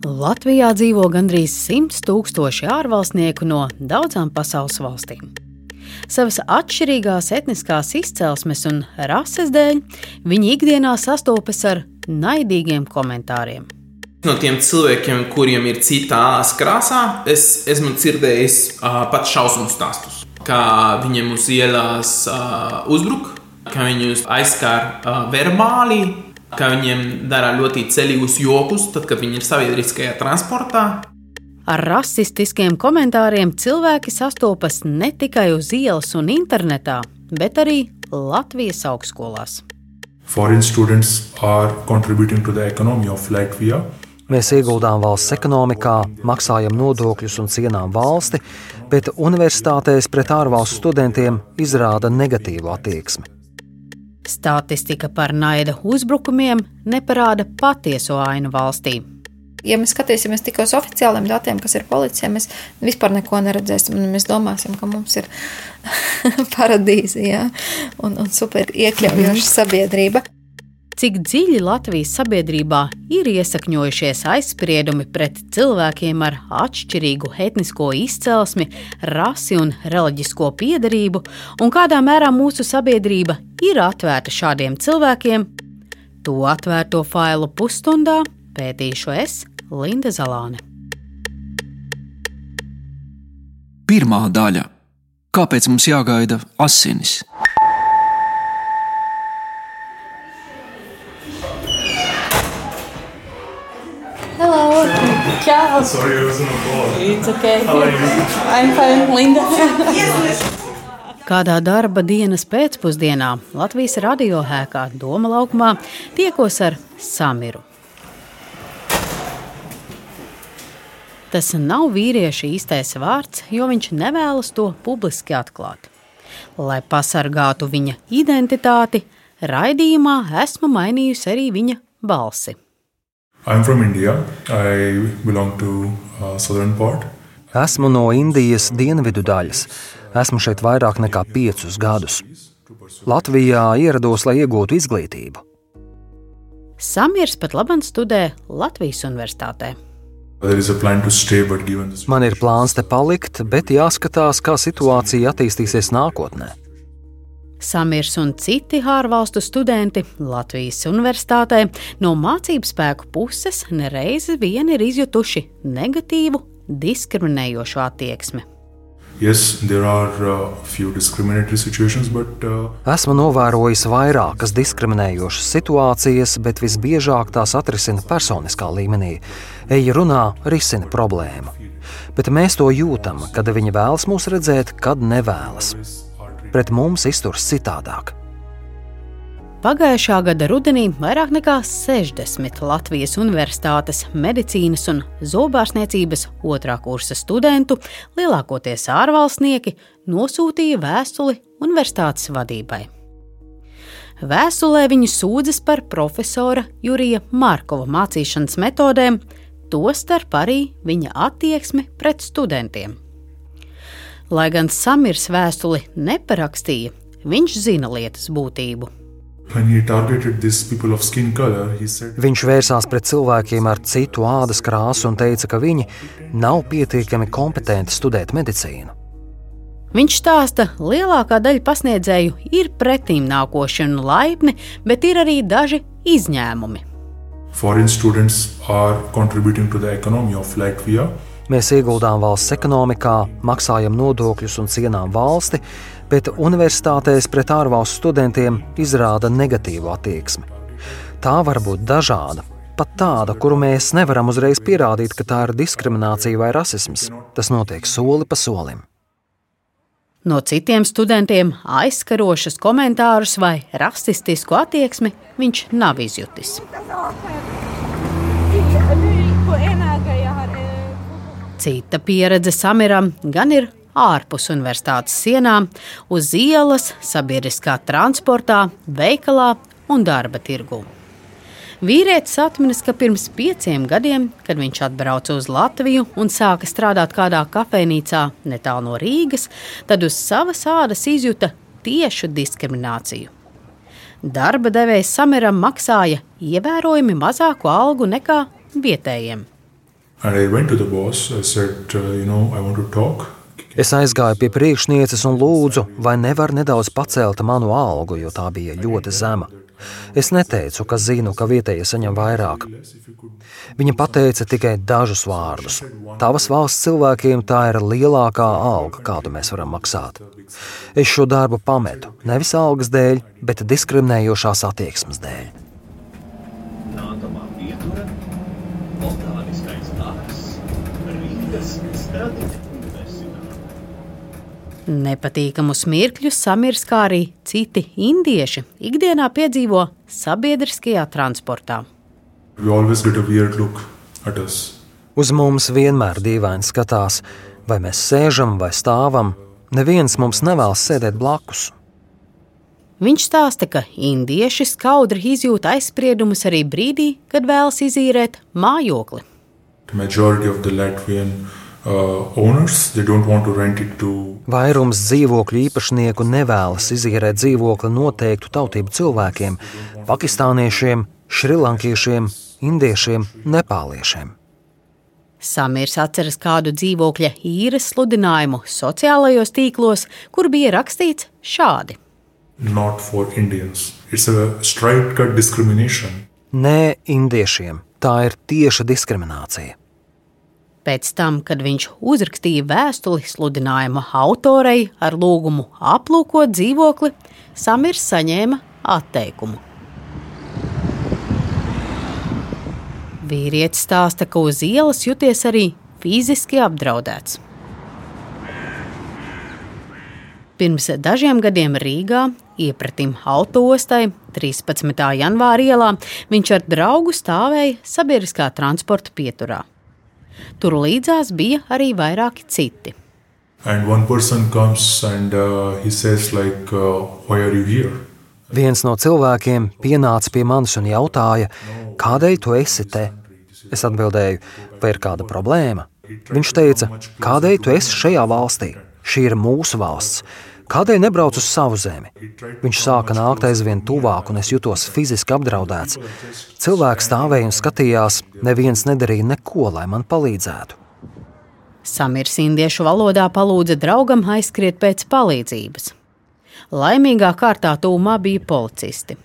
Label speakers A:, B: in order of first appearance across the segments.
A: Latvijā dzīvo gandrīz 100 tūkstoši ārvalstnieku no daudzām pasaules valstīm. Savas atšķirīgās etniskās izcelsmes un rases dēļ viņi ikdienā sastopas ar naidīgiem komentāriem.
B: No tiem cilvēkiem, kuriem ir cita ādas krāsā, es esmu dzirdējis uh, pat šausmu stāstus. Kā viņiem uz ielas uh, uzbruk, kā viņus aizskār uh, verbāli, ka viņiem dara ļoti ceļīgus jokus, tad, kad viņi ir sabiedriskajā transportā.
A: Ar rasistiskiem komentāriem cilvēki sastopas ne tikai uz ielas un internetā, bet arī Latvijas augstskolās.
C: Foreign students are contributing to the economy of Latvia.
D: Mēs ieguldām valsts ekonomikā, maksājam nodokļus un cienām valsti, bet universitātēs pret ārvalstu studentiem izrāda negatīvu attieksmi.
A: Statistika par naida uzbrukumiem neparāda patieso ainu valstī.
E: Ja mēs skatīsimies tikai uz oficiāliem datiem, kas ir policijā, mēs vispār neko neredzēsim. Mēs domāsim, ka mums ir paradīze ja? un, un super iekļaujoša sabiedrība
A: cik dziļi Latvijas sabiedrībā ir iesakņojušies aizspriedumi pret cilvēkiem ar atšķirīgu etnisko izcelsmi, rasi un reliģisko piedarību, un kādā mērā mūsu sabiedrība ir atvērta šādiem cilvēkiem, to atvērto failu pusstundā pētīšu es, Linda Zalāne.
F: Pirmā daļa - Kāpēc mums jāgaida asinis?
G: Ciao. Sorry, I was on the call. It's okay. How are you? I'm fine, Linda.
A: Kādā darba dienas pēcpusdienā Latvijas radiohēkā Doma laukumā tiekos ar Samiru. Tas nav vīrieša īstais vārds, jo viņš nevēlas to publiski atklāt. Lai pasargātu viņa identitāti, raidījumā esmu mainījusi arī viņa balsi.
C: I'm from India. I belong to uh, southern part.
D: Esmu no Indijas dienvidu daļas. Esmu šeit vairāk nekā piecus gadus. Latvijā ierados, lai iegūtu izglītību.
A: Samirs pat labāk studē Latvijas Universitātē.
C: Stay,
D: Man ir plāns te palikt, bet jāskatās, kā situācija attīstīsies nākotnē.
A: Samirs un citi ārvalstu studenti Latvijas universitātē no mācību spēku puses nereizi vien ir izjutuši negatīvu, diskriminējošu attieksmi.
C: Yes, uh, but, uh...
D: Esmu novērojis vairākas diskriminējošas situācijas, bet visbiežāk tās atrisina personiskā līmenī. Eja runā, risina problēmu. Bet mēs to jūtam, kad viņi vēlas mūs redzēt, kad nevēlas pret mums izturas citādāk.
A: Pagājušā gada rudenī vairāk nekā 60 Latvijas Universitātes medicīnas un zobārstniecības otrā kursa studentu, lielākoties ārvalstnieki, nosūtīja vēstuli universitātes vadībai. Vēstulē viņi sūdzas par profesora Jurija Markova mācīšanas metodēm, tostarp arī viņa attieksmi pret studentiem. Lai gan Samirs vēstuli neparakstīja, viņš zina lietas būtību.
D: Viņš vērsās pret cilvēkiem ar citu ādas krāsu un teica, ka viņi nav pietiekami kompetenti studēt medicīnu.
A: Viņš stāsta, ka lielākā daļa pasniedzēju ir pretīm nākoši un laipni, bet ir arī daži izņēmumi.
C: Foreign students are contributing to the economy of Latvia.
D: Mēs ieguldām valsts ekonomikā, maksājam nodokļus un cienām valsti, bet universitātēs pret ārvalstu studentiem izrāda negatīvu attieksmi. Tā var būt dažāda, pat tāda, kuru mēs nevaram uzreiz pierādīt, ka tā ir diskriminācija vai rasisms. Tas notiek soli pa solim.
A: No citiem studentiem aizskarošas komentārus vai rasistisku attieksmi viņš nav izjutis. Cita pieredze Samiram gan ir ārpus universitātes sienām, uz ielas, sabiedriskā transportā, veikalā un darba tirgū. Vīrietis atminas, ka pirms pieciem gadiem, kad viņš atbrauca uz Latviju un sāka strādāt kādā kafejnīcā netālu no Rīgas, tad uz savas ādas izjuta tiešu diskrimināciju. Darba devējs Samiram maksāja ievērojami mazāku algu nekā vietējiem.
C: Said, uh, you know.
D: Es aizgāju pie priekšnieces un lūdzu, vai nevar nedaudz pacelt manu algu, jo tā bija ļoti zema. Es neteicu, ka zinu, ka vietējie saņem vairāk. Viņa pateica tikai dažus vārdus. Tavas valsts cilvēkiem tā ir lielākā alga, kādu mēs varam maksāt. Es šo darbu pametu nevis algas dēļ, bet diskriminējošās attieksmes dēļ.
A: Nepatīkamus mirkļus samirs, kā arī citi indieši ikdienā piedzīvo sabiedriskajā transportā.
C: You always get a weird look at us.
D: Uz mums vienmēr dīvaini skatās, vai mēs sēžam vai stāvam. Neviens mums nevēlas sēdēt blakus.
A: Viņš stāsta, ka indieši skaudri izjūt aizspriedumus arī brīdī, kad vēlas izīrēt mājokli.
C: The majority of the Latvian uh, owners they don't want to rent it to
D: Vairums dzīvokļu īpašnieku nevēlas izīrēt dzīvokli noteiktu tautību cilvēkiem - pakistāniešiem, šrilankiešiem, indiešiem, nepāliešiem.
A: Samirs atceras kādu dzīvokļa īres sludinājumu sociālajos tīklos, kur bija rakstīts šādi:
C: not for Indians. It's a straight cut discrimination.
D: Nē, indiešiem tā ir tieša diskriminācija.
A: Pēc tam, kad viņš uzrakstīja vēstuli sludinājuma autorei ar lūgumu aplūkot dzīvokli, Samirs saņēma atteikumu. Vīrietis stāsta, ka uz ielas juties arī fiziski apdraudēts. Pirms dažiem gadiem Rīgā, iepratim autostai, 13. janvāra ielā, viņš ar draugu stāvēja sabiedriskā transporta pieturā. Tur līdzās bija arī vairāki citi.
C: And one person comes and uh, he says like, uh, "Why are you here?"
D: Viens no cilvēkiem pienāca pie manis un jautāja, kādēļ tu esi te? Es atbildēju, vai ir kāda problēma? Viņš teica, kādēļ tu esi šajā valstī? Šī ir mūsu valsts. Kādēļ nebrauc uz savu zemi? Viņš sāka nākt aizvien tuvāk, un es jutos fiziski apdraudēts. Cilvēks stāvēja un skatījās, neviens nedarīja neko, lai man palīdzētu.
A: Samirs indiešu valodā palūdza draugam aizskriet pēc palīdzības. Laimīgā kārtā tūmā bija policisti.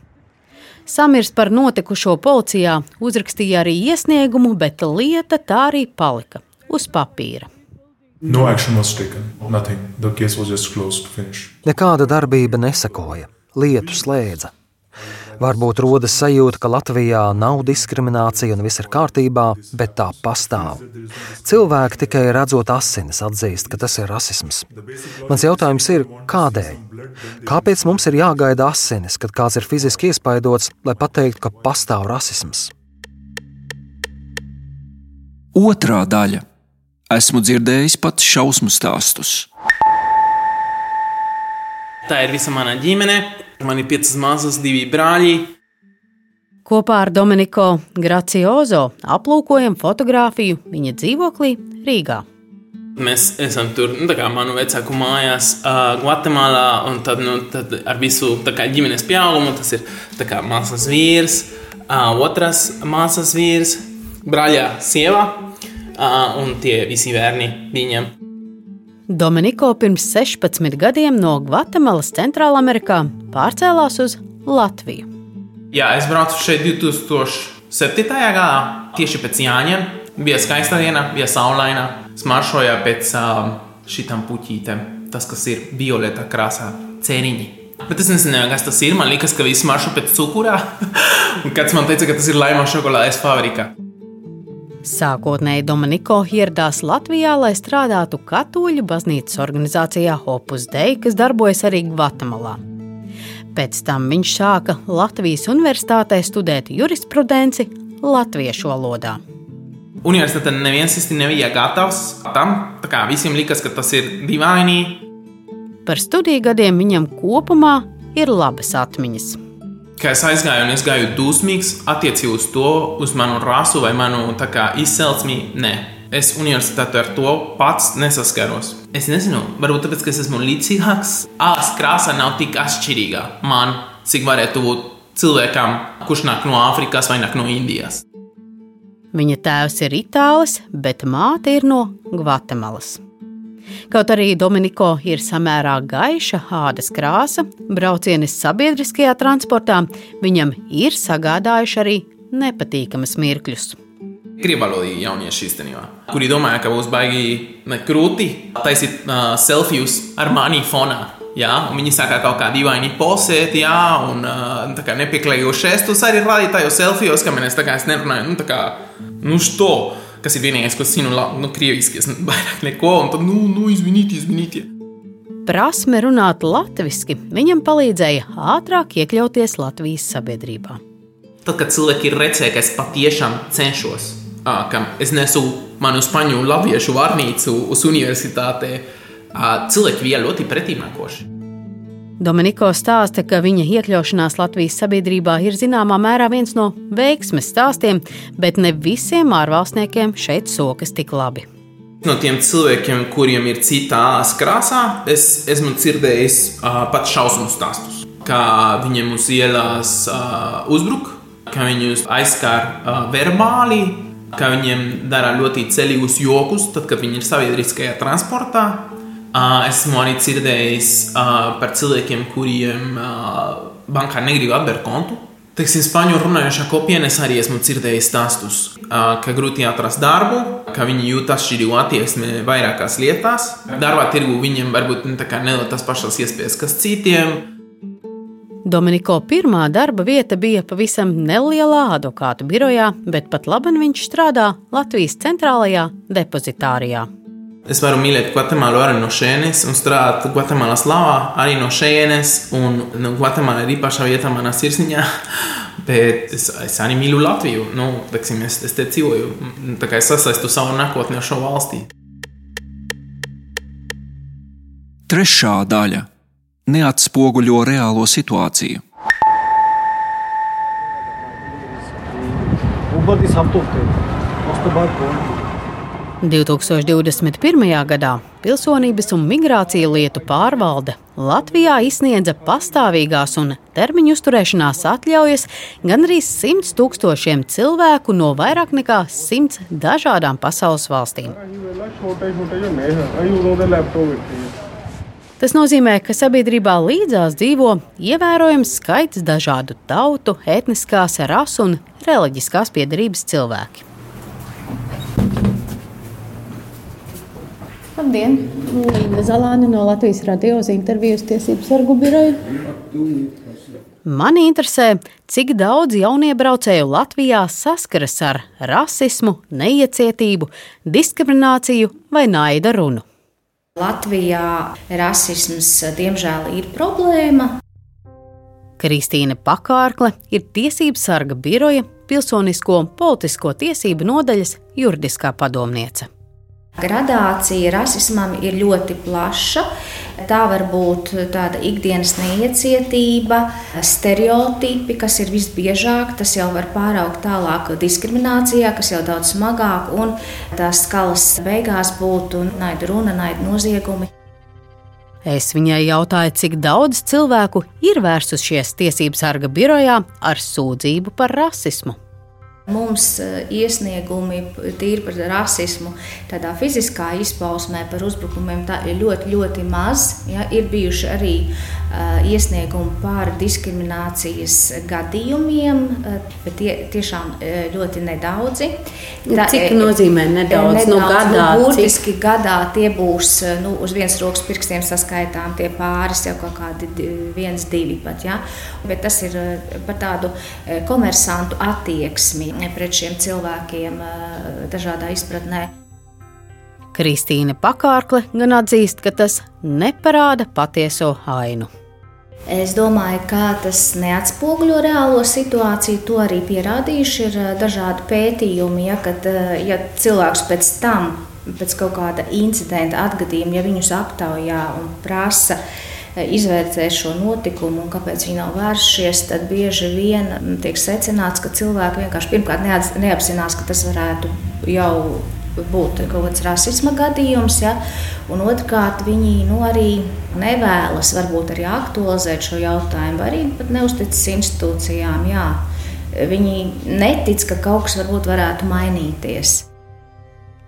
A: Samirs par notikušo policijā uzrakstīja arī iesniegumu, bet lieta tā arī palika uz papīra.
C: No action was taken. Nothing. The case was just closed. Finished.
D: Nekāda darbība nesakoja, lietu slēdza. Varbūt rodas sajūta, ka Latvijā nav diskriminācija un viss ir kārtībā, bet tā pastāv. Cilvēki tikai redzot asinis atzīst, ka tas ir rasisms. Mans jautājums ir, kādēļ? Kāpēc mums ir jāgaida asinis, kad kāds ir fiziski iespaidots, lai pateiktu, ka pastāv rasisms?
F: Otrā daļa. Esmu dzirdējis pat šausmu stāstus.
B: Tā ir visa mana ģimene. Man ir piecas mazas, divi brāļi.
A: Kopā ar Dominiku Graciozo aplūkojam fotografiju viņa dzīvoklī Rīgā.
B: Mēs esam tur, nu, tā kā manu vecāku mājās, uh, Gvatemalā, un tad, nu, tad ar visu kā, ģimenes pieaugumu tas ir kā māsas vīrs, uh, otrs māsas vīrs, brāļa sieva uh, un tie visi bērni viņam.
A: Dominiko pirms 16 gadiem no Gvatemalas Centrālamerikā pārcēlās uz Latviju.
B: Jā, es braucu šeit 2007. gadā, tieši pēc Jāņiem. Bija skaista diena, bija saulaina. Smaršoja pēc uh, šitām puķītēm. Tas, kas ir violeta krāsā, cēriņi. Bet es nezināju, kas tas ir. Man liekas, ka viss maršo pēc cukurā. Un kāds man teica, ka tas ir laima šokolādes fabrika.
A: Sākotnēji Dominiko ieradās Latvijā, lai strādātu Katoļu baznīcas organizācijā Opus Dei, kas darbojas arī Gvatemalā. Pēc tam viņš sāka Latvijas Universitātē studēt jurisprudenci latviešu valodā.
B: Universitāte neviens īsti nebija gatavs tam. Tā kā visiem likās, ka tas ir dīvaini.
A: Par studiju gadiem viņam kopumā ir labas atmiņas.
B: Kad es aizgāju, un es gāju dusmīgs attiecībā uz to, uz manu rasu vai manu kā, izcelsmi. Nē, es universitātē ar to pats nesaskaros. Es nezinu, varbūt tāpēc, ka es esmu līdzīgāks. Ālas krāsa nav tik atšķirīga man, cik varētu būt cilvēkam, kurš nāk no Āfrikas vai nāk no Indijas.
A: Viņa tēvs ir itālis, bet māte ir no Gvatemalas. Kaut arī Dominiko ir samērā gaiša ādas krāsa, braucienis sabiedriskajā transportā viņam ir sagādājuši arī nepatīkamas mirkļus.
B: Krievalodīgi jaunieši īstenībā, kuri domāja, ka būs baigi grūti taisīt uh, selfijas ar mani fonā. Jā, viņi sākā kaut kā dīvaini posēt, jā, un uh, nepieklājīgi žestus arī rādīt tajos selfijos, ka mēs tā kā es nerunāju, nu, tā kā, nu, što, kas ir vienīgais, ko zinu, nu, krieviski, es vairāk neko, un tad, nu, nu, izvinīti, izvinīti.
A: Prasme runāt latviešu viņam palīdzēja ātrāk iekļauties Latvijas sabiedrībā.
B: Tad, kad cilvēki ir redzējuši, ka es patiešām cenšos, ka es nesu manu spaņu un latviešu vārnīcu uz universitāti, cilvēki bija ļoti pretīmēkoši.
A: Dominiko stāsta, ka viņa iekļaušanās Latvijas sabiedrībā ir zināmā mērā viens no veiksmes stāstiem, bet ne visiem ārvalstniekiem šeit sokas tik labi.
B: No tiem cilvēkiem, kuriem ir cita ādas krāsā, es esmu dzirdējis uh, pat šausmu stāstus. Kā viņiem uz ielas uh, uzbruk, ka viņus aizskār uh, verbāli, ka viņiem dara ļoti ceļīgus jokus, tad, kad viņi ir sabiedriskajā transportā. Esmu arī dzirdējis par cilvēkiem, kuriem bankā negrib atvērt kontu. Teiksim, spāņu runājošā kopiena es arī esmu dzirdējis stāstus, ka grūti atrast darbu, ka viņi jūt atšķirīgu attieksmi vairākās lietās. Darbā tirgu viņiem varbūt nedod tas pašas iespējas, kas citiem.
A: Dominiko pirmā darba vieta bija pavisam nelielā advokātu birojā, bet pat labi viņš strādā Latvijas centrālajā depozitārijā.
B: Es varu mīlēt Gvatemālu arī no šejienes un strādāt Gvatemalas labā, arī no šejienes. Un nu, Gvatemala ir īpaša vieta manā sirsniņā, bet es, es arī mīlu Latviju. Nu, teksim, es, es te dzīvoju, mm, tā kā es sasaistu savu nākotni ar šo valstī.
F: Trešā daļa neatspoguļo reālo situāciju.
A: ऊपर की सब तो उसके बाद कौन 2021. gadā Pilsonības un migrācija lietu pārvalde Latvijā izsniedza pastāvīgās un termiņu uzturēšanās atļaujas gandrīz 100 tūkstošiem cilvēku no vairāk nekā 100 dažādām pasaules valstīm. Tas nozīmē, ka sabiedrībā līdzās dzīvo ievērojams skaits dažādu tautu, etniskās, rasu un reliģiskās piedarības cilvēki.
H: Labdien! Līna Zalāne no Latvijas radio uz intervijas tiesību sargu biroju.
A: Mani interesē, cik daudz jauniebraucēju Latvijā saskaras ar rasismu, neiecietību, diskrimināciju vai naida runu.
I: Latvijā rasisms diemžēl ir problēma.
A: Kristīna Pakārkle ir Tiesību sarga biroja Pilsonisko un politisko tiesību nodaļas juridiskā padomniece.
I: Gradācija rasismam ir ļoti plaša. Tā var būt tāda ikdienas neiecietība, stereotipi, kas ir visbiežāk. Tas jau var pāraukt tālāk diskriminācijā, kas jau daudz smagāk, un tās skalas beigās būtu naida runa, naida noziegumi.
A: Es viņai jautāju, cik daudz cilvēku ir vērsušies tiesību sarga birojā ar sūdzību par rasismu.
I: Mums eh, iesniegumi tīri par rasismu, tādā fiziskā izpausmē, par uzbrukumiem ir ļoti, ļoti maz. Ja, ir bijuši arī uh, iesniegumi par diskriminācijas gadījumiem, uh, bet tie tiešām ļoti nedaudzi.
H: Tā, Cik nozīmē nedaudz?
I: nedaudz nu, gadā, nu, burtiski cik? gadā tie būs nu, uz vienas rokas pirkstiem saskaitām tie pāris, jau kaut kādi viens, divi pat. Ja? Bet tas ir par tādu komersantu attieksmi pret šiem cilvēkiem dažādā izpratnē.
A: Kristīna Pakārkle gan atzīst, ka tas neparāda patieso ainu.
I: Es domāju, ka tas neatspoguļo reālo situāciju. To arī pierādījuši ir dažādi pētījumi. Ja, kad ja cilvēks pēc tam, pēc kaut kāda incidenta atgadījuma, ja viņus aptaujā un prasa, uh, izvērtē šo notikumu un kāpēc viņi nav vēršies, tad bieži vien tiek secināts, ka cilvēki vienkārši pirmkārt neapzinās, ka tas varētu jau būt kaut kāds rasisma gadījums, ja? un otrkārt viņi nu, arī nevēlas varbūt arī aktualizēt šo jautājumu, arī pat neusticas institūcijām. Jā. viņi netic, ka kaut kas varbūt varētu mainīties.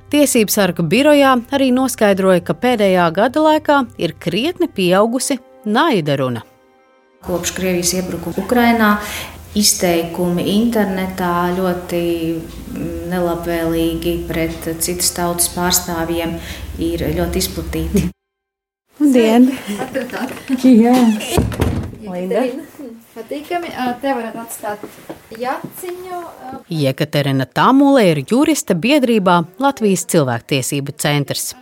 A: Tiesību sarga birojā arī noskaidroja, ka pēdējā gada laikā ir krietni pieaugusi naida runa.
I: Kopš Krievijas iebrukuma Ukrajinā izteikumi internetā ļoti nelabvēlīgi pret citas tautas pārstāvjiem ir ļoti izplatīti.
H: Labdien! Jā,
E: Linda. Patīkami. Te varat atstāt jaciņu.
A: Jekaterina Tamule ir juriste biedrībā Latvijas cilvēktiesību centrs.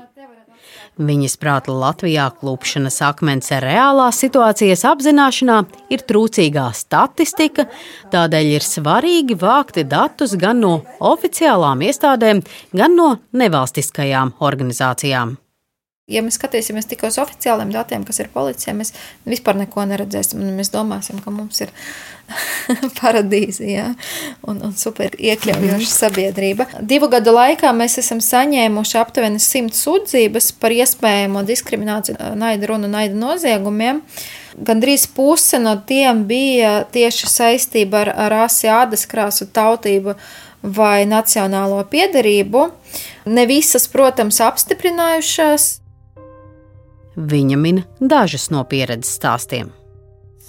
A: Viņas prāta Latvijā klupšanas akmens reālās situācijas apzināšanā ir trūcīgā statistika, tādēļ ir svarīgi vākt datus gan no oficiālām iestādēm, gan no nevalstiskajām organizācijām.
E: Ja mēs skatīsimies tikai uz oficiāliem datiem, kas ir policijā, mēs vispār neko neredzēsim. Mēs domāsim, ka mums ir paradīze ja? un, un super iekļaujoša sabiedrība. Divu gadu laikā mēs esam saņēmuši aptuveni simt sūdzības par iespējamo diskrimināciju, naida runu, naida noziegumiem. Gandrīz puse no tiem bija tieši saistība ar, ar rasi, ādas krāsu, tautību vai nacionālo piedarību. Ne visas, protams, apstiprinājušās.
A: Viņa min dažas no pieredzes stāstiem.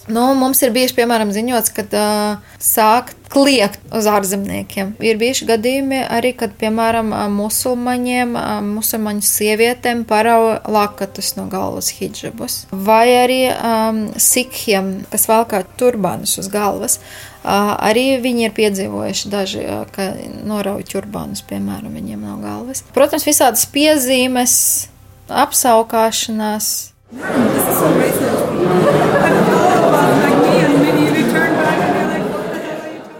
E: Nu, mums ir bijuši, piemēram, ziņots, ka uh, sāk kliegt uz ārzemniekiem. Ir bijuši gadījumi arī, kad, piemēram, musulmaņiem, musulmaņu sievietēm parauga lakatus no galvas hijabus. Vai arī um, sikhiem, kas valkā turbānus uz galvas. Uh, arī viņi ir piedzīvojuši daži, uh, ka norauj turbānus, piemēram, viņiem no galvas. Protams, visādas piezīmes apskaukšanās.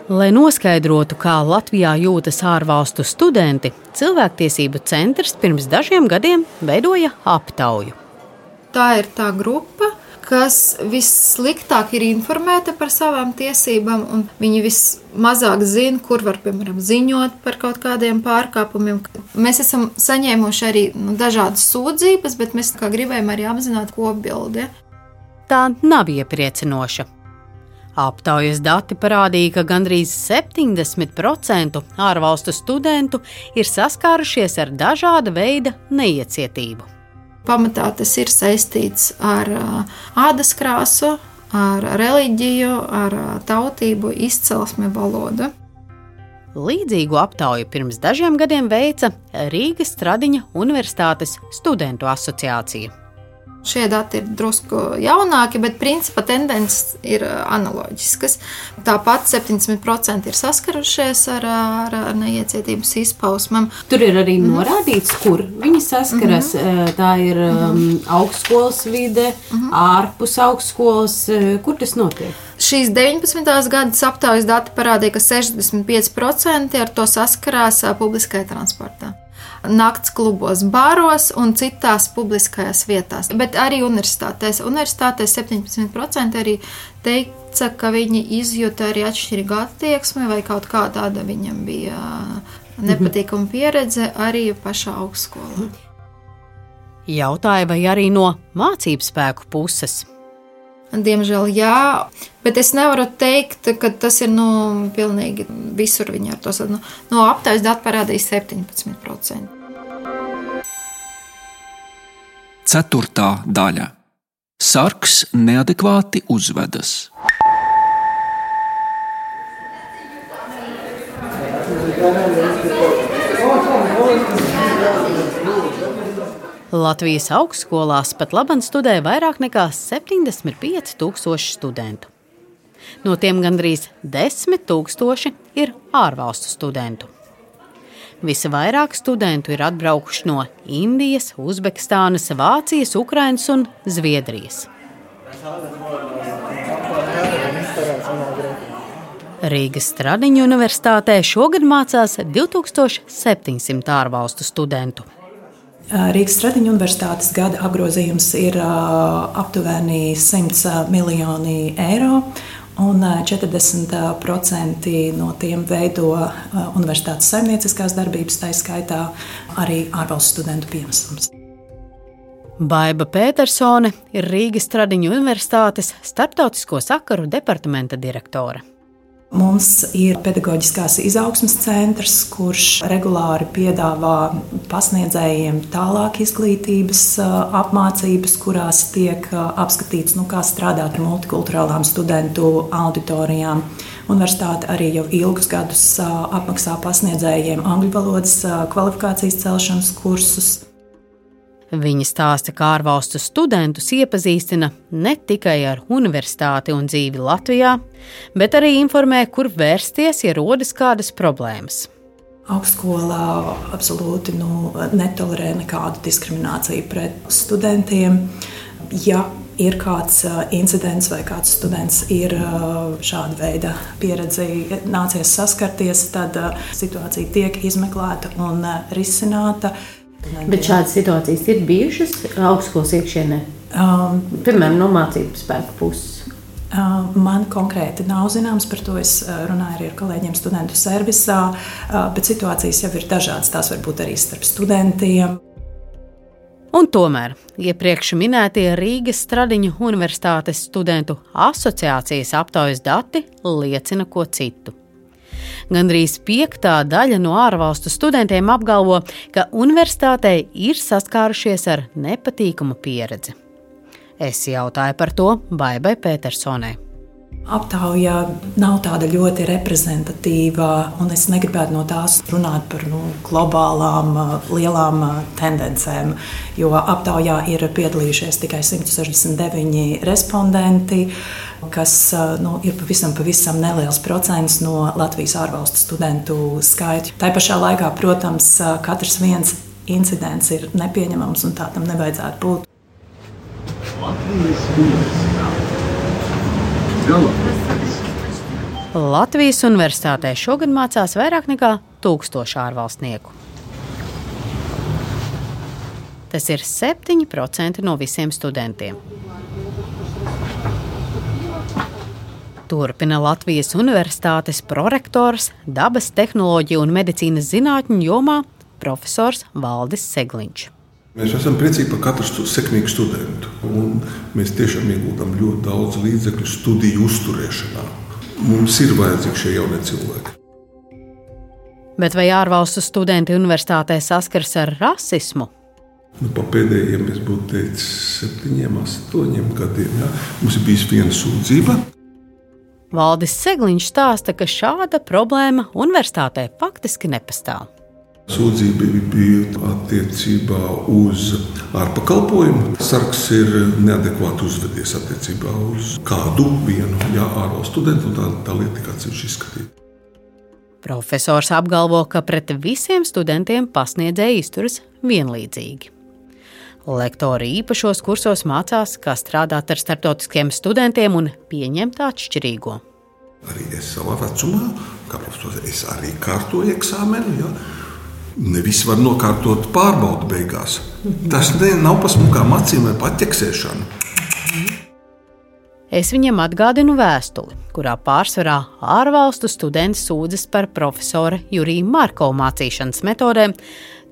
A: Lai noskaidrotu, kā Latvijā jūtas ārvalstu studenti, Cilvēktiesību centrs pirms dažiem gadiem veidoja aptauju.
E: Tā ir tā grupa, kas vissliktāk ir informēta par savām tiesībām, un viņi vismazāk zina, kur var, piemēram, ziņot par kaut kādiem pārkāpumiem. Mēs esam saņēmuši arī nu, dažādas sūdzības, bet mēs gribējām arī apzināt kopbildi.
A: Tā nav iepriecinoša. Aptaujas dati parādīja, ka gandrīz 70% ārvalstu studentu ir saskārušies ar dažāda veida neiecietību.
E: Pamatā tas ir saistīts ar ādas krāsu, ar reliģiju, ar tautību, izcelsmi, valodu.
A: Līdzīgu aptauju pirms dažiem gadiem veica Rīgas Stradiņa Universitātes studentu asociācija.
E: Šie dati ir drusku jaunāki, bet principā tendences ir analoģiskas. Tāpat 70% ir saskarušies ar, ar, ar neiecietības izpausmēm.
H: Tur ir arī mm. norādīts, kur viņi saskaras. Mm -hmm. Tā ir um, augstskolas vide, mm -hmm. ārpus augstskolas. Kur tas notiek?
E: Šīs 19. gadsimta aptaujas dati parādīja, ka 65% ar to saskarās publiskajā transportā nakts klubos, baros un citās publiskajās vietās. Bet arī universitātēs. Universitātēs 17% arī teica, ka viņi izjūta arī atšķirīgu attieksmi vai kaut kā tāda viņam bija nepatīkama pieredze arī pašā augstskolā.
A: Jautāja, vai arī no mācību spēku puses.
E: Diemžēl jā, bet es nevaru teikt, ka tas ir nu, pilnīgi visur. Viņa ar to no, no aptaujas datu parādīja 17%.
F: Ceturtā daļa - Sarks neadekvāti uzvedas.
A: Latvijas augstskolās pat labam studē vairāk nekā 75,000 studentu. No tiem gandrīz 10,000 ir ārvalstu studentu. Visvairāk studentu ir atbraukuši no Indijas, Uzbekistānas, Vācijas, Ukrainas un Zviedrijas. Rīgas Stradiņu universitātē šogad mācās 2700 ārvalstu studentu.
J: Rīgas Stradiņu universitātes gada apgrozījums ir aptuveni 100 miljoni eiro. Un 40% no tiem veido universitātes saimnieciskās darbības, tā skaitā arī ārvalstu studentu pienesums.
A: Baiva Petersone ir Rīgas Stradiņu universitātes starptautisko sakaru departamenta direktore.
J: Mums ir pedagoģiskās izaugsmas centrs, kurš regulāri piedāvā pasniedzējiem tālāk izglītības apmācības, kurās tiek apskatīts, nu, kā strādāt ar multikulturālām studentu auditorijām. Universitāte arī jau ilgus gadus apmaksā pasniedzējiem angļu valodas kvalifikācijas celšanas kursus.
A: Viņa stāsta, kā ārvalstu studentus iepazīstina ne tikai ar universitāti un dzīvi Latvijā, bet arī informē, kur vērsties, ja rodas kādas problēmas.
J: Augstskolā absolūti nu, netolerē nekādu diskrimināciju pret studentiem. Ja ir kāds incidents vai kāds students ir šāda veida pieredzi nācies saskarties, tad situācija tiek izmeklēta un risināta.
H: Bet šādas situācijas ir bijušas augstskolas iekšienē, um, piemēram, no mācību spēku puses.
J: Uh, man konkrēti nav zināms, par to es uh, runāju arī ar kolēģiem studentu servisā, uh, bet situācijas jau ir dažādas. Tās var būt arī starp studentiem.
A: Un tomēr iepriekš minētie Rīgas Stradiņu Universitātes studentu asociācijas aptaujas dati liecina ko citu. Gandrīz piektā daļa no ārvalstu studentiem apgalvo, ka universitātei ir saskārušies ar nepatīkamu pieredzi. Es jautāju par to Baibai Petersonai.
J: Aptaujā nav tāda ļoti reprezentatīva, un es negribētu no tās runāt par nu, globālām, lielām tendencēm, jo aptaujā ir piedalījušies tikai 169 respondenti kas nu, ir pavisam, pavisam neliels procents no Latvijas ārvalstu studentu skaita. Tā pašā laikā, protams, katrs viens incidents ir nepieņemams un tā tam nevajadzētu būt.
A: Latvijas universitātē šogad mācās vairāk nekā tūkstoši ārvalstnieku. Tas ir 7% no visiem studentiem. Turpina Latvijas Universitātes prorektors, dabas tehnoloģiju un medicīnas zinātņu jomā profesors Valdis Segliņš.
K: Mēs esam priecīgi par katru sekmīgu studentu. Mēs tiešām ieguldām ļoti daudz līdzekļu studiju uzturēšanā. Mums ir vajadzīgi šie jaunie cilvēki.
A: Bet vai ārvalstu studenti universitātē saskars ar rasismu?
K: Nu, pa pēdējiem, es būtu teicis, septiņiem, astoņiem gadiem. Ja? Mums ir bijusi viena sūdzība.
A: Valdis Segliņš stāsta, ka šāda problēma universitātē faktiski nepastāv.
K: Sūdzība bija attiecībā uz ārpakalpojumu. Sargs ir neadekvāti uzvedies attiecībā uz kādu vienu jā, ārvalstu studentu, un tā, tā lieta tika atsevišķi izskatīta.
A: Profesors apgalvo, ka pret visiem studentiem pasniedzēji izturas vienlīdzīgi. Lektori īpašos kursos mācās, kā strādāt ar starptautiskiem studentiem un pieņemt atšķirīgo.
K: Arī es savā vecumā, kā profesors, es arī kārtoju eksāmenu. Ja? Ne visi var nokārtot pārbaudu beigās. Tas ne, nav pa smukām acīm vai paķeksēšanu.
A: Es viņam atgādinu vēstuli, kurā pārsvarā ārvalstu studenti sūdzas par profesora Jurija Marko mācīšanas metodēm,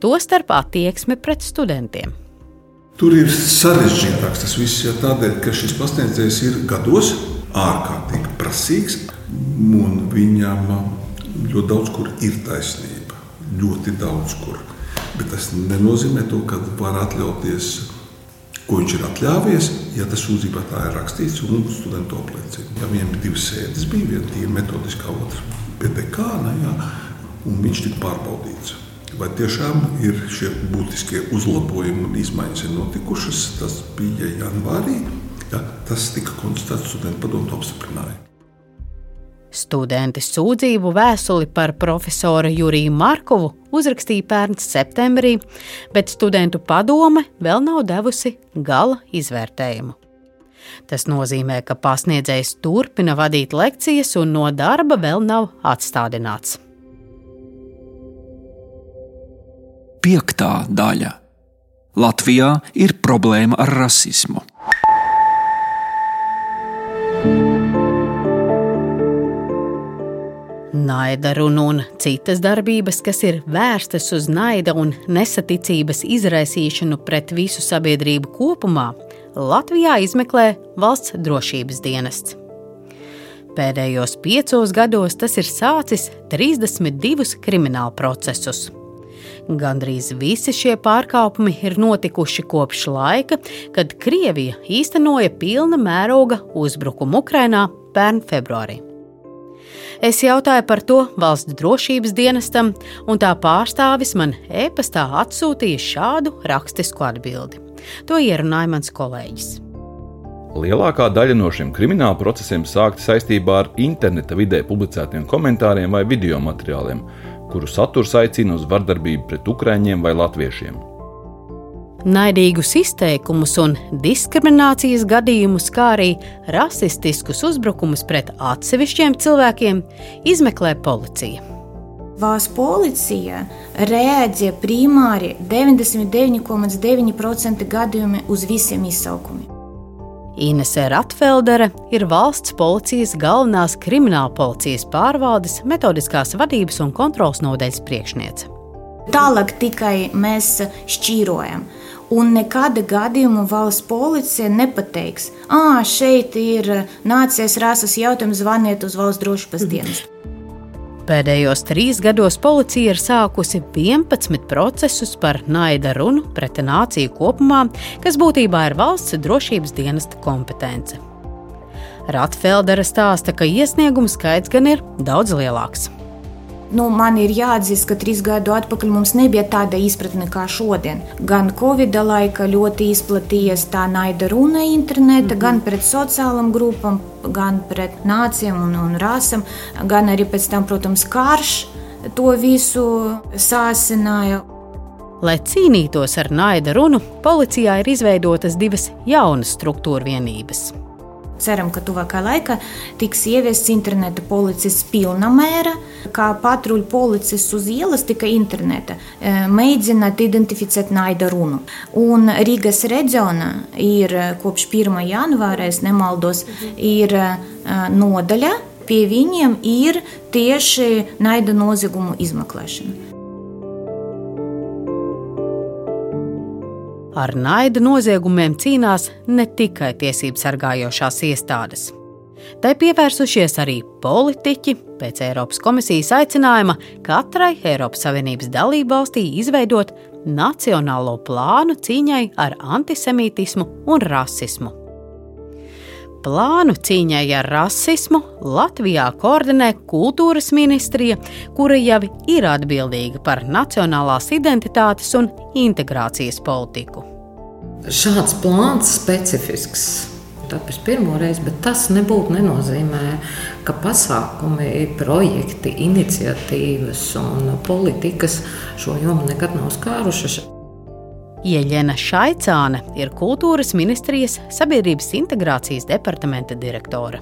A: tostarp attieksmi pret studentiem.
K: Tur ir sarežģītāks tas viss, ja tādēļ, ka šis pasniedzējs ir gados ārkārtīgi prasīgs, un viņam ļoti daudz kur ir taisnība. Ļoti daudz kur. Bet tas nenozīmē to, ka var atļauties, ko viņš ir atļāvies, ja tas sūdzībā tā ir rakstīts un studentu apliecina. Ja viņam divas sēdes bija, viena metodiskā, otra PDK, ja, un viņš tika pārbaudīts. Vai tiešām ir šie būtiskie uzlabojumi un izmaiņas ir notikušas? Tas bija janvārī. Ja, tas tika konstatēts, studentu padomu to apstiprināja.
A: Studenti sūdzību vēstuli par profesoru Juriju Markovu uzrakstīja pērns septembrī, bet studentu padome vēl nav devusi gala izvērtējumu. Tas nozīmē, ka pasniedzējs turpina vadīt lekcijas un no darba vēl nav atstādināts.
F: Piektā daļa - Latvijā ir problēma ar rasismu.
A: Naida runa un citas darbības, kas ir vērstas uz naida un nesaticības izraisīšanu pret visu sabiedrību kopumā, Latvijā izmeklē valsts drošības dienests. Pēdējos piecos gados tas ir sācis 32 kriminālu procesus. Gandrīz visi šie pārkāpumi ir notikuši kopš laika, kad Krievija īstenoja pilna mēroga uzbrukumu Ukrainā pērn februārī. Es jautāju par to valsts drošības dienestam, un tā pārstāvis man e-pastā atsūtīja šādu rakstisku atbildi. To ierunāja mans kolēģis.
L: Lielākā daļa no šiem krimināla procesiem sākta saistībā ar interneta vidē publicētiem komentāriem vai video materiāliem, kuru saturs aicina uz vardarbību pret ukrāņiem vai latviešiem.
A: Naidīgus izteikumus un diskriminācijas gadījumus, kā arī rasistiskus uzbrukumus pret atsevišķiem cilvēkiem, izmeklē policija.
M: Valsts policija reaģē primāri 99,9% gadījumi uz visiem izsaukumiem.
A: Inese Ratfeldere ir valsts policijas galvenās krimināla policijas pārvaldes metodiskās vadības un kontrols nodaļas priekšniece.
M: Tālāk tikai mēs šķīrojam. Un nekāda gadījuma valsts policija nepateiks, ah, šeit ir nācies rases jautājums, zvaniet uz valsts drošības dienestu.
A: Pēdējos trīs gados policija ir sākusi 11 procesus par naida runu pret nāciju kopumā, kas būtībā ir valsts drošības dienesta kompetence. Ratfeldere stāsta, ka iesniegumu skaits gan ir daudz lielāks.
M: Nu, man ir jāatzīst, ka trīs gadu atpakaļ mums nebija tāda izpratne kā šodien. Gan Covid laika ļoti izplatījies tā naida runa interneta, mm -hmm. gan pret sociālām grupām, gan pret nācijām un, un rasam, gan arī pēc tam, protams, karš to visu sāsināja.
A: Lai cīnītos ar naida runu, policijā ir izveidotas divas jaunas struktūra vienības
M: Ceram, ka tuvākā laikā tiks ieviests interneta policists pilna mēra, kā patruļu policists uz ielas, tikai interneta, e, mēģināt identificēt naida runu. Un Rīgas reģionā ir kopš 1. janvāra, es nemaldos, ir e, nodaļa. Pie viņiem ir tieši naida noziegumu izmeklēšana.
A: Ar naida noziegumiem cīnās ne tikai tiesību sargājošās iestādes. Tai pievērsušies arī politiķi pēc Eiropas komisijas aicinājuma katrai Eiropas Savienības dalību valstī izveidot nacionālo plānu cīņai ar antisemītismu un rasismu. Plānu cīņai ar rasismu Latvijā koordinē kultūras ministrija, kura jau ir atbildīga par nacionālās identitātes un integrācijas politiku.
N: Šāds plāns specifisks tāpēc pirmo reizi, bet tas nebūtu nenozīmē, ka pasākumi, projekti, iniciatīvas un politikas šo jomu nekad nav skārušas.
A: Ieļena Šaicāne ir kultūras ministrijas sabiedrības integrācijas departamenta direktore.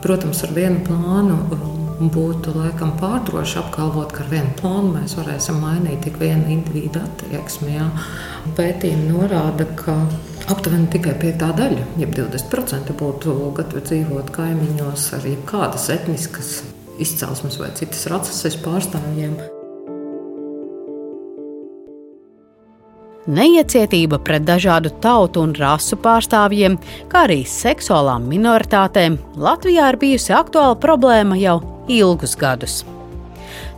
N: Protams, ar vienu plānu um, būtu laikam pārdroši apgalvot, ka ar vienu plānu mēs varēsim mainīt tik vienu individu attieksmi. Jā. Pētījumi norāda, ka aptuveni tikai piekā daļa, jeb 20% būtu gatavi dzīvot kaimiņos ar jebkādas etniskas izcelsmes vai citas rases pārstāvjiem.
A: Neiecietība pret dažādu tautu un rasu pārstāvjiem, kā arī seksuālām minoritātēm, Latvijā ir bijusi aktuāla problēma jau ilgus gadus.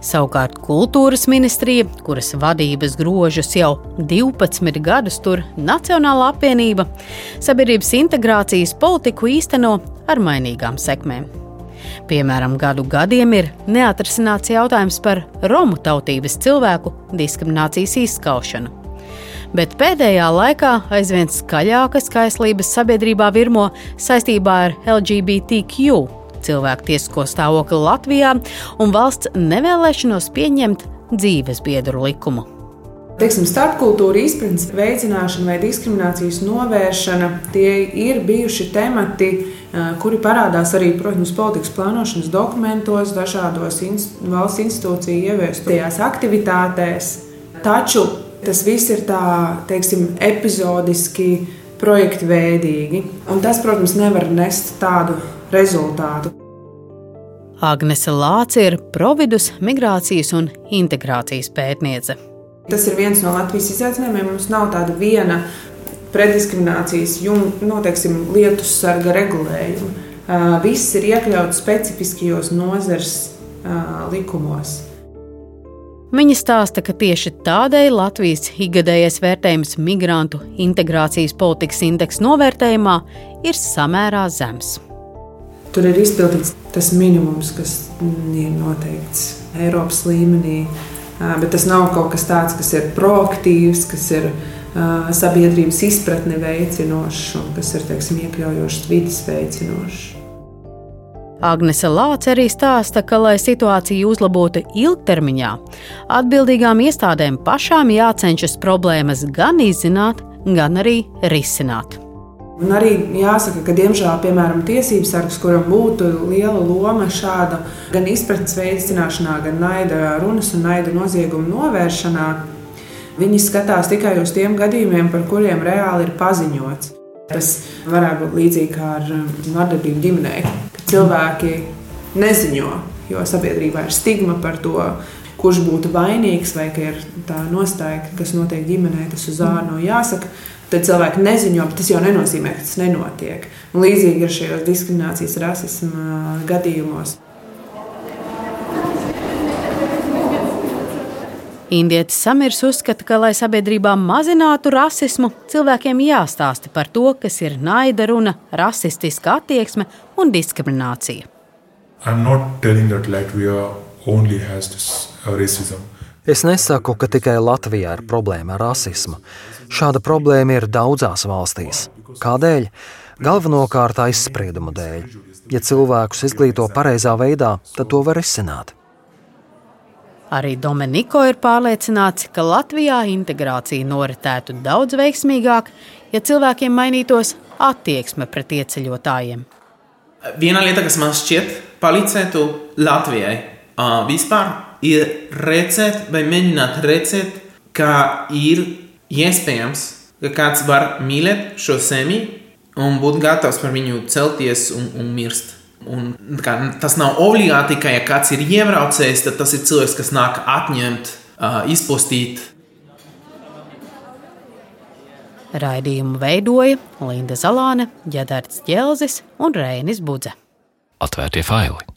A: Savukārt kultūras ministrija, kuras vadības grožus jau 12 gadus tur Nacionāla apvienība, sabiedrības integrācijas politiku īsteno ar mainīgām sekmēm. Piemēram, gadu gadiem ir neatrisināts jautājums par romu tautības cilvēku diskriminācijas izskaušanu bet pēdējā laikā aizvien skaļākas kaislības sabiedrībā virmo saistībā ar LGBTQ cilvēku tiesisko stāvokli Latvijā un valsts nevēlēšanos pieņemt dzīves biedru likumu.
O: Teiksim, starpkultūra izpratnes veicināšana vai diskriminācijas novēršana tie ir bijuši temati, kuri parādās arī, protams, politikas plānošanas dokumentos, dažādos inst valsts institūciju ieviestajās aktivitātēs. Taču Tas viss ir tā, teiksim, epizodiski, projektveidīgi. Un tas, protams, nevar nest tādu rezultātu.
A: Agnese Lāce ir Providus migrācijas un integrācijas pētniece.
O: Tas ir viens no Latvijas izaicinājumiem. Mums nav tāda viena preddiskriminācijas jum, noteiksim, lietu sarga regulējuma. viss ir iekļauts specifiskajos nozares likumos.
A: Viņa stāsta, ka tieši tādēļ Latvijas ikgadējais vērtējums migrantu integrācijas politikas indeksa novērtējumā ir samērā zems.
O: Tur ir izpildīts tas minimums, kas ir noteikts Eiropas līmenī. Bet tas nav kaut kas tāds, kas ir proaktīvs, kas ir sabiedrības izpratni veicinošs un kas ir teiksim, iekļaujošs, vidas veicinošs.
A: Agnese Lāce arī stāsta, ka, lai situāciju uzlabotu ilgtermiņā, atbildīgām iestādēm pašām jācenšas problēmas gan izzināt, gan arī risināt.
O: Un arī jāsaka, ka, diemžēl, piemēram, tiesības sargs, kuram būtu liela loma šāda gan izpratnes veicināšanā, gan naida runas un naida noziegumu novēršanā, viņi skatās tikai uz tiem gadījumiem, par kuriem reāli ir paziņots. Tas varētu būt līdzīgi kā ar um, vardarbību ģimenē, cilvēki neziņo, jo sabiedrībā ir stigma par to, kurš būtu vainīgs, vai ka ir tā nostāja, kas notiek ģimenē, tas uz ārnu jāsaka. Tad cilvēki neziņo, bet tas jau nenozīmē, ka tas nenotiek. Un līdzīgi ir šajos diskriminācijas, rasisma gadījumos.
A: Indietis Samirs uzskata, ka, lai sabiedrībā mazinātu rasismu, cilvēkiem jāstāsta par to, kas ir naida runa, rasistiska attieksme un diskriminācija.
D: Uh, es nesaku, ka tikai Latvijā ir problēma ar rasismu. Šāda problēma ir daudzās valstīs. Kādēļ? Galvenokārt aizspriedumu dēļ. Ja cilvēkus izglīto pareizā veidā, tad to var izsināt.
A: Arī Dominiko ir pārliecināts, ka Latvijā integrācija noritētu daudz veiksmīgāk, ja cilvēkiem mainītos attieksme pret ieceļotājiem.
B: Viena lieta, kas man šķiet palīdzētu Latvijai vispār, ir redzēt, vai mēģināt redzēt, ka ir iespējams, ka kāds var mīlēt šo zemi un būt gatavs par viņu celties un, un mirst. Un, kā, tas nav obligāti, ka, ja kāds ir iebraucējis, tad tas ir cilvēks, kas nāk atņemt, uh, izpostīt.
A: Raidījumu veidoja Linda Zalāne, Ģedards Ķelzis un Rēnis Budze.
P: Atvērtie faili!